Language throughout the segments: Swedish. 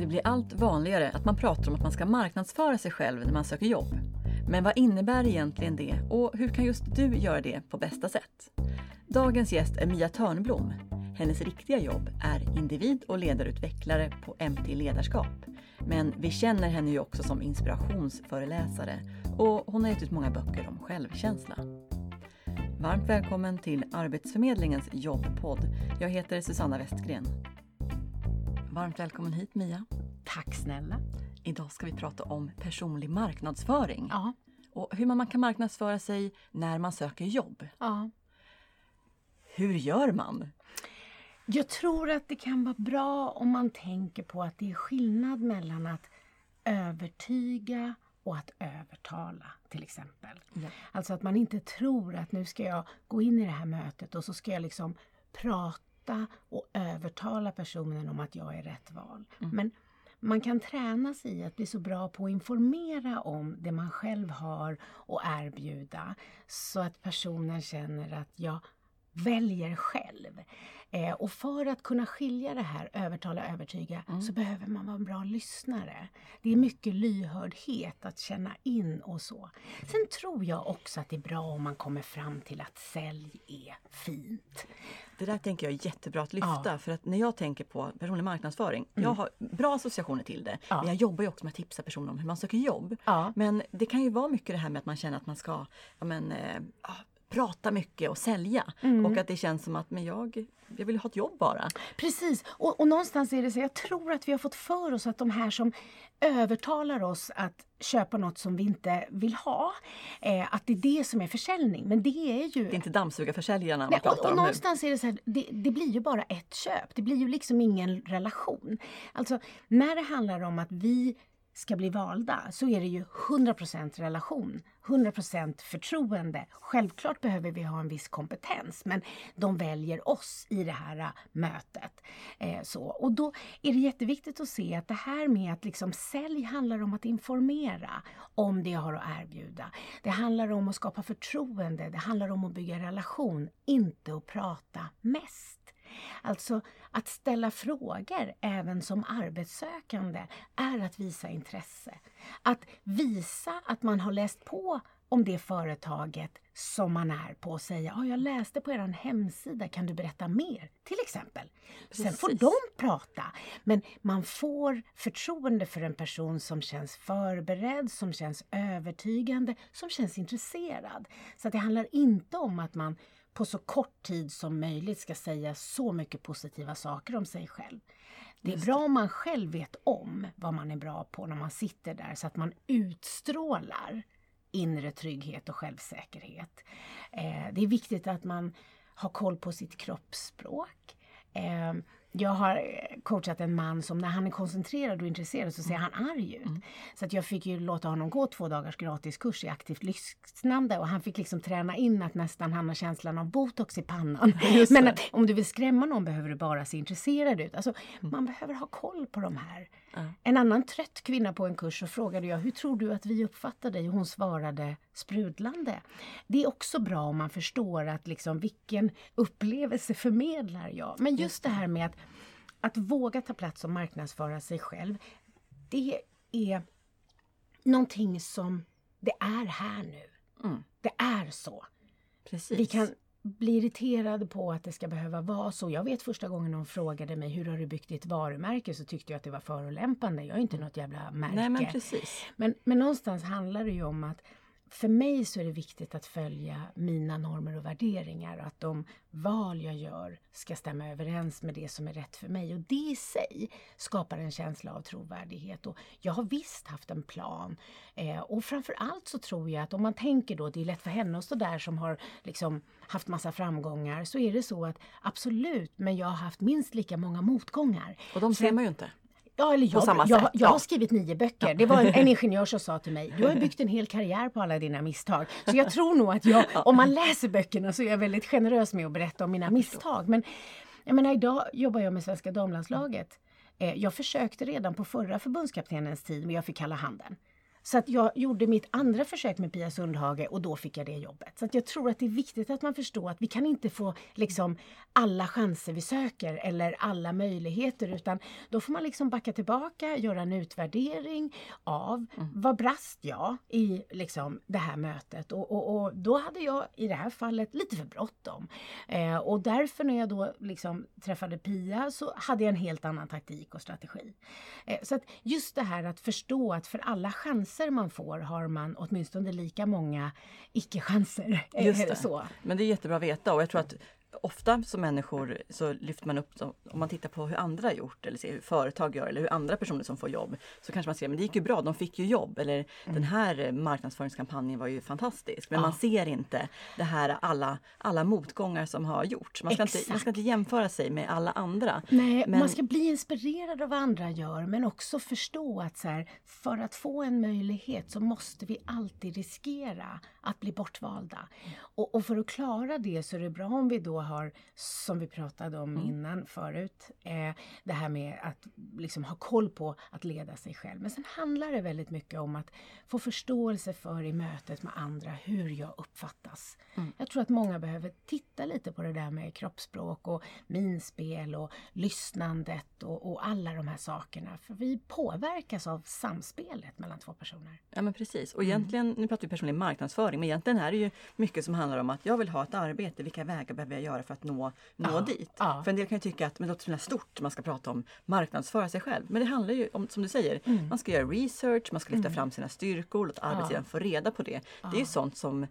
Det blir allt vanligare att man pratar om att man ska marknadsföra sig själv när man söker jobb. Men vad innebär egentligen det och hur kan just du göra det på bästa sätt? Dagens gäst är Mia Törnblom. Hennes riktiga jobb är individ och ledarutvecklare på MT Ledarskap. Men vi känner henne ju också som inspirationsföreläsare och hon har gett ut många böcker om självkänsla. Varmt välkommen till Arbetsförmedlingens jobbpodd. Jag heter Susanna Westgren. Varmt välkommen hit Mia. Tack snälla. Idag ska vi prata om personlig marknadsföring. Ja. Och hur man kan marknadsföra sig när man söker jobb. ja. Hur gör man? Jag tror att det kan vara bra om man tänker på att det är skillnad mellan att övertyga och att övertala till exempel. Ja. Alltså att man inte tror att nu ska jag gå in i det här mötet och så ska jag liksom prata och övertala personen om att jag är rätt val. Men man kan träna sig i att bli så bra på att informera om det man själv har att erbjuda så att personen känner att jag väljer själv. Eh, och för att kunna skilja det här, övertala, övertyga, så behöver man vara en bra lyssnare. Det är mycket lyhördhet att känna in och så. Sen tror jag också att det är bra om man kommer fram till att sälj är fint. Det där tänker jag är jättebra att lyfta Ja. för att när jag tänker på personlig marknadsföring, jag har bra associationer till det. Ja. Men jag jobbar ju också med att tipsa personer om hur man söker jobb. Ja. Men det kan ju vara mycket det här med att man känner att man ska ja, men, eh, ja, prata mycket och sälja. Och att det känns som att men jag, jag vill ha ett jobb bara. Precis, och, och någonstans är det så, jag tror att vi har fått för oss att de här som övertalar oss att köpa något som vi inte vill ha, eh, att det är det som är försäljning. Men det är ju... Det är inte dammsugarförsäljarna man Nej, och, pratar och om nu. någonstans är det så här, det, det blir ju bara ett köp. Det blir ju liksom ingen relation. Alltså när det handlar om att vi ska bli valda så är det ju 100% relation, 100% förtroende. Självklart behöver vi ha en viss kompetens men de väljer oss i det här äh, mötet. Eh, så. Och då är det jätteviktigt att se att det här med att liksom sälj handlar om att informera om det jag har att erbjuda. Det handlar om att skapa förtroende, det handlar om att bygga relation, inte att prata mest. Alltså att ställa frågor även som arbetssökande är att visa intresse. Att visa att man har läst på om det företaget som man är på och säga ja, jag läste på er hemsida, kan du berätta mer? Till exempel. Sen får Precis. de prata, men man får förtroende för en person som känns förberedd, som känns övertygande, som känns intresserad. Så det handlar inte om att man på så kort tid som möjligt ska säga så mycket positiva saker om sig själv. Det är bra om man själv vet om vad man är bra på när man sitter där så att man utstrålar inre trygghet och självsäkerhet. Eh, det är viktigt att man har koll på sitt kroppsspråk. Eh, jag har eh, coachat en man som när han är koncentrerad och intresserad så ser han arg ut. Så att jag fick ju låta honom gå två dagars gratiskurs i aktivt lyssnande och han fick liksom träna in att nästan han har känslan av botox i pannan. Men att om du vill skrämma någon behöver du bara se intresserad ut. Alltså, Man behöver ha koll på de här. En annan trött kvinna på en kurs så frågade jag, hur tror du att vi uppfattar dig? Och hon svarade sprudlande. Det är också bra om man förstår att liksom vilken upplevelse förmedlar jag. Men just det här med att, att våga ta plats och marknadsföra sig själv. Det är någonting som det är här nu. Det är så. Precis. Vi kan bli irriterade på att det ska behöva vara så. Jag vet första gången någon frågade mig hur har du byggt ditt varumärke så tyckte jag att det var förolämpande. Jag är inte något jävla märke. Nej men precis. Men, men någonstans handlar det ju om att för mig så är det viktigt att följa mina normer och värderingar och att de val jag gör ska stämma överens med det som är rätt för mig. Och det i sig skapar en känsla av trovärdighet. Och jag har visst haft en plan. Eh, och framför allt så tror jag att om man tänker då, det är lätt för henne att stå där som har liksom haft massa framgångar, så är det så att absolut, men jag har haft minst lika många motgångar. Och de ser man ju inte. Ja, eller jag, jag, sätt, jag har skrivit nio böcker. Det var en, en ingenjör som sa till mig, du har byggt en hel karriär på alla dina misstag. Så jag tror nog att jag, om man läser böckerna så är jag väldigt generös med att berätta om mina misstag. Men jag menar, idag jobbar jag med svenska damlandslaget. Eh, jag försökte redan på förra förbundskaptenens tid, men jag fick kalla handen. Så att jag gjorde mitt andra försök med Pia Sundhage och då fick jag det jobbet. Så att jag tror att det är viktigt att man förstår att vi kan inte få liksom alla chanser vi söker eller alla möjligheter utan då får man liksom backa tillbaka, göra en utvärdering av mm. vad brast jag i liksom det här mötet och, och, och, då hade jag i det här fallet lite för bråttom. Eh, och därför när jag då liksom träffade Pia så hade jag en helt annan taktik och strategi. Eh, så att just det här att förstå att för alla chanser man får har man åtminstone lika många icke-chanser. Just det. Så. Men det är jättebra att veta och jag tror att ofta som människor så lyfter man upp, dem, om man tittar på hur andra har gjort eller ser hur företag gör eller hur andra personer som får jobb. Så kanske man ser, men det gick ju bra, de fick ju jobb eller mm. den här marknadsföringskampanjen var ju fantastisk. Men ja. man ser inte det här alla, alla motgångar som har gjorts. Man ska, inte, man ska inte jämföra sig med alla andra. Nej, men... man ska bli inspirerad av vad andra gör men också förstå att så här, för att få en möjlighet så måste vi alltid riskera att bli bortvalda. Och, och, för att klara det så är det bra om vi då har, som vi pratade om mm. innan förut, eh, det här med att liksom ha koll på att leda sig själv. Men sen handlar det väldigt mycket om att få förståelse för i mötet med andra hur jag uppfattas. Mm. Jag tror att många behöver titta lite på det där med kroppsspråk och minspel och lyssnandet och, och alla de här sakerna. För vi påverkas av samspelet mellan två personer. Ja men precis och egentligen, mm. nu pratar vi personlig marknadsföring, men egentligen är det ju mycket som handlar om att jag vill ha ett arbete, vilka vägar behöver jag göra för att nå, nå ja. dit? Ja. För en del kan ju tycka att men det låter så stort, man ska prata om marknadsföra sig själv. Men det handlar ju om, som du säger, mm. man ska göra research, man ska lyfta mm. fram sina styrkor, låta arbetsgivaren ja. få reda på det. Det är ju sånt som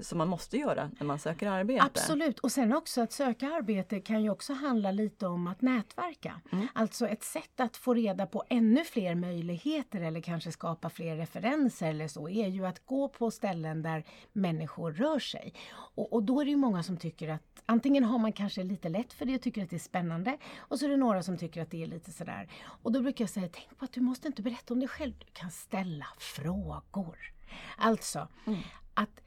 som man måste göra när man söker arbete. Absolut och sen också att söka arbete kan ju också handla lite om att nätverka. Mm. Alltså ett sätt att få reda på ännu fler möjligheter eller kanske skapa fler referenser eller så är ju att gå på ställen där människor rör sig. Och, och då är det ju många som tycker att antingen har man kanske lite lätt för det och tycker att det är spännande och så är det några som tycker att det är lite sådär. Och då brukar jag säga, tänk på att du måste inte berätta om dig själv, du kan ställa frågor. Alltså, mm. att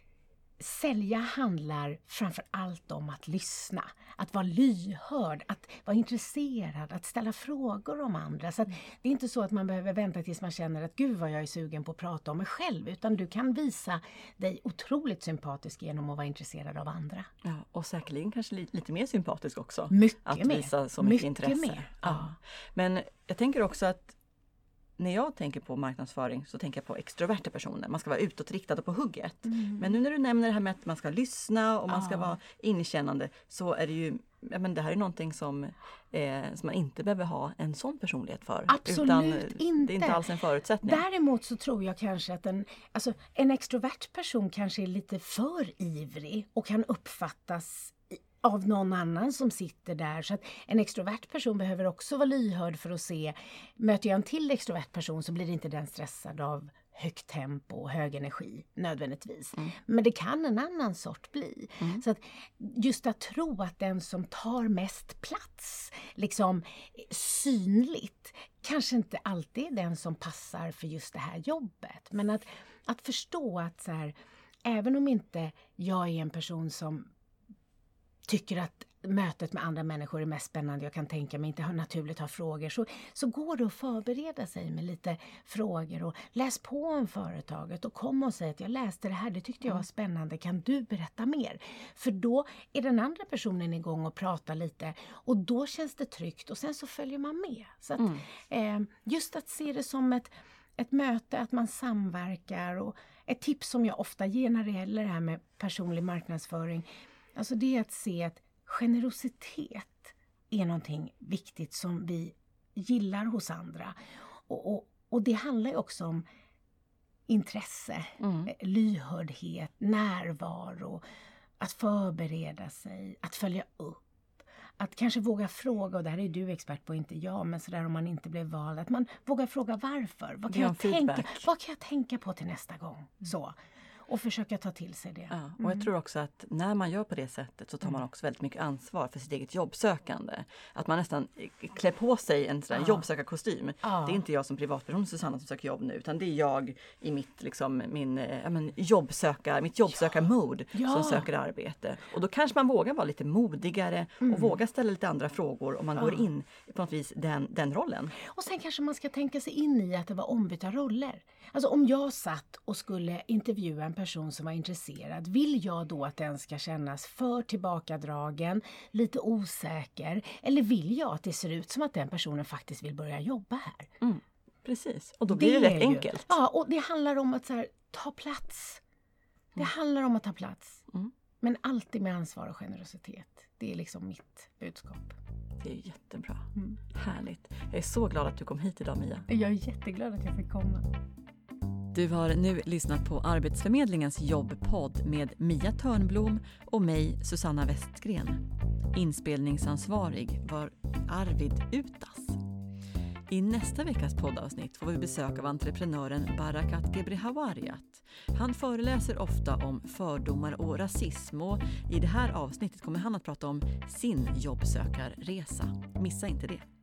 Sälja handlar framför allt om att lyssna, att vara lyhörd, att vara intresserad, att ställa frågor om andra. Så Det är inte så att man behöver vänta tills man känner att gud vad jag är sugen på att prata om mig själv utan du kan visa dig otroligt sympatisk genom att vara intresserad av andra. Ja, och säkerligen kanske lite, lite mer sympatisk också. Mycket att mer. visa så mycket, mycket intresse. Mer. Ja. Men jag tänker också att när jag tänker på marknadsföring så tänker jag på extroverta personer. Man ska vara utåtriktad och på hugget. Mm. Men nu när du nämner det här med att man ska lyssna och man ska vara inkännande så är det ju ja, men det här är någonting som, eh, som man inte behöver ha en sån personlighet för. Absolut utan inte! Det är inte alls en förutsättning. Däremot så tror jag kanske att en, alltså, en extrovert person kanske är lite för ivrig och kan uppfattas av någon annan som sitter där. Så att en extrovert person behöver också vara lyhörd för att se, möter jag en till extrovert person så blir inte den stressad av högt tempo och hög energi nödvändigtvis. Mm. Men det kan en annan sort bli. Mm. Så att just att tro att den som tar mest plats, liksom synligt, kanske inte alltid är den som passar för just det här jobbet. Men att, att förstå att så här, även om inte jag är en person som tycker att mötet med andra människor är mest spännande jag kan tänka mig, inte naturligt har frågor, så, så går det att förbereda sig med lite frågor och läs på om företaget och kom och säg att jag läste det här, det tyckte jag var mm. spännande, kan du berätta mer? För då är den andra personen igång och pratar lite och då känns det tryggt och sen så följer man med. Så att, mm. eh, just att se det som ett, ett möte, att man samverkar och ett tips som jag ofta ger när det gäller det här med personlig marknadsföring Alltså det är att se att generositet är någonting viktigt som vi gillar hos andra. Och, och, och det handlar ju också om intresse, mm. lyhördhet, närvaro, att förbereda sig, att följa upp. Att kanske våga fråga, och det här är du expert på, inte jag, men sådär om man inte blev vald, att man vågar fråga varför. Vad kan, jag tänka, vad kan jag tänka på till nästa gång? Mm. Så. Och försöka ta till sig det. Ja, och jag tror också att när man gör på det sättet så tar man också väldigt mycket ansvar för sitt eget jobbsökande. Att man nästan klär på sig en sån Ja. jobbsökarkostym. Ja. Det är inte jag som privatperson Susanna som söker jobb nu utan det är jag i mitt, liksom, min, ja, men, jobbsöka, mitt jobbsökarmode Ja. som söker arbete. Och då kanske man vågar vara lite modigare och våga ställa lite andra frågor om man går in på något vis den, den rollen. Och sen kanske man ska tänka sig in i att det var ombytta roller. Alltså om jag satt och skulle intervjua en person som var intresserad, vill jag då att den ska kännas för tillbakadragen, lite osäker? Eller vill jag att det ser ut som att den personen faktiskt vill börja jobba här? Precis, och då blir det, är rätt ju- enkelt. Ja, och det handlar om att så här, ta plats. Det handlar om att ta plats. Mm. Men alltid med ansvar och generositet. Det är liksom mitt budskap. Det är jättebra. Mm. Härligt. Jag är så glad att du kom hit idag Mia. Jag är jätteglad att jag fick komma. Du har nu lyssnat på Arbetsförmedlingens jobbpodd med Mia Törnblom och mig, Susanna Westgren. Inspelningsansvarig var Arvid Utas. I nästa veckas poddavsnitt får vi besök av entreprenören Barakat Gebrehawariat. Han föreläser ofta om fördomar och rasism och i det här avsnittet kommer han att prata om sin jobbsökarresa. Missa inte det.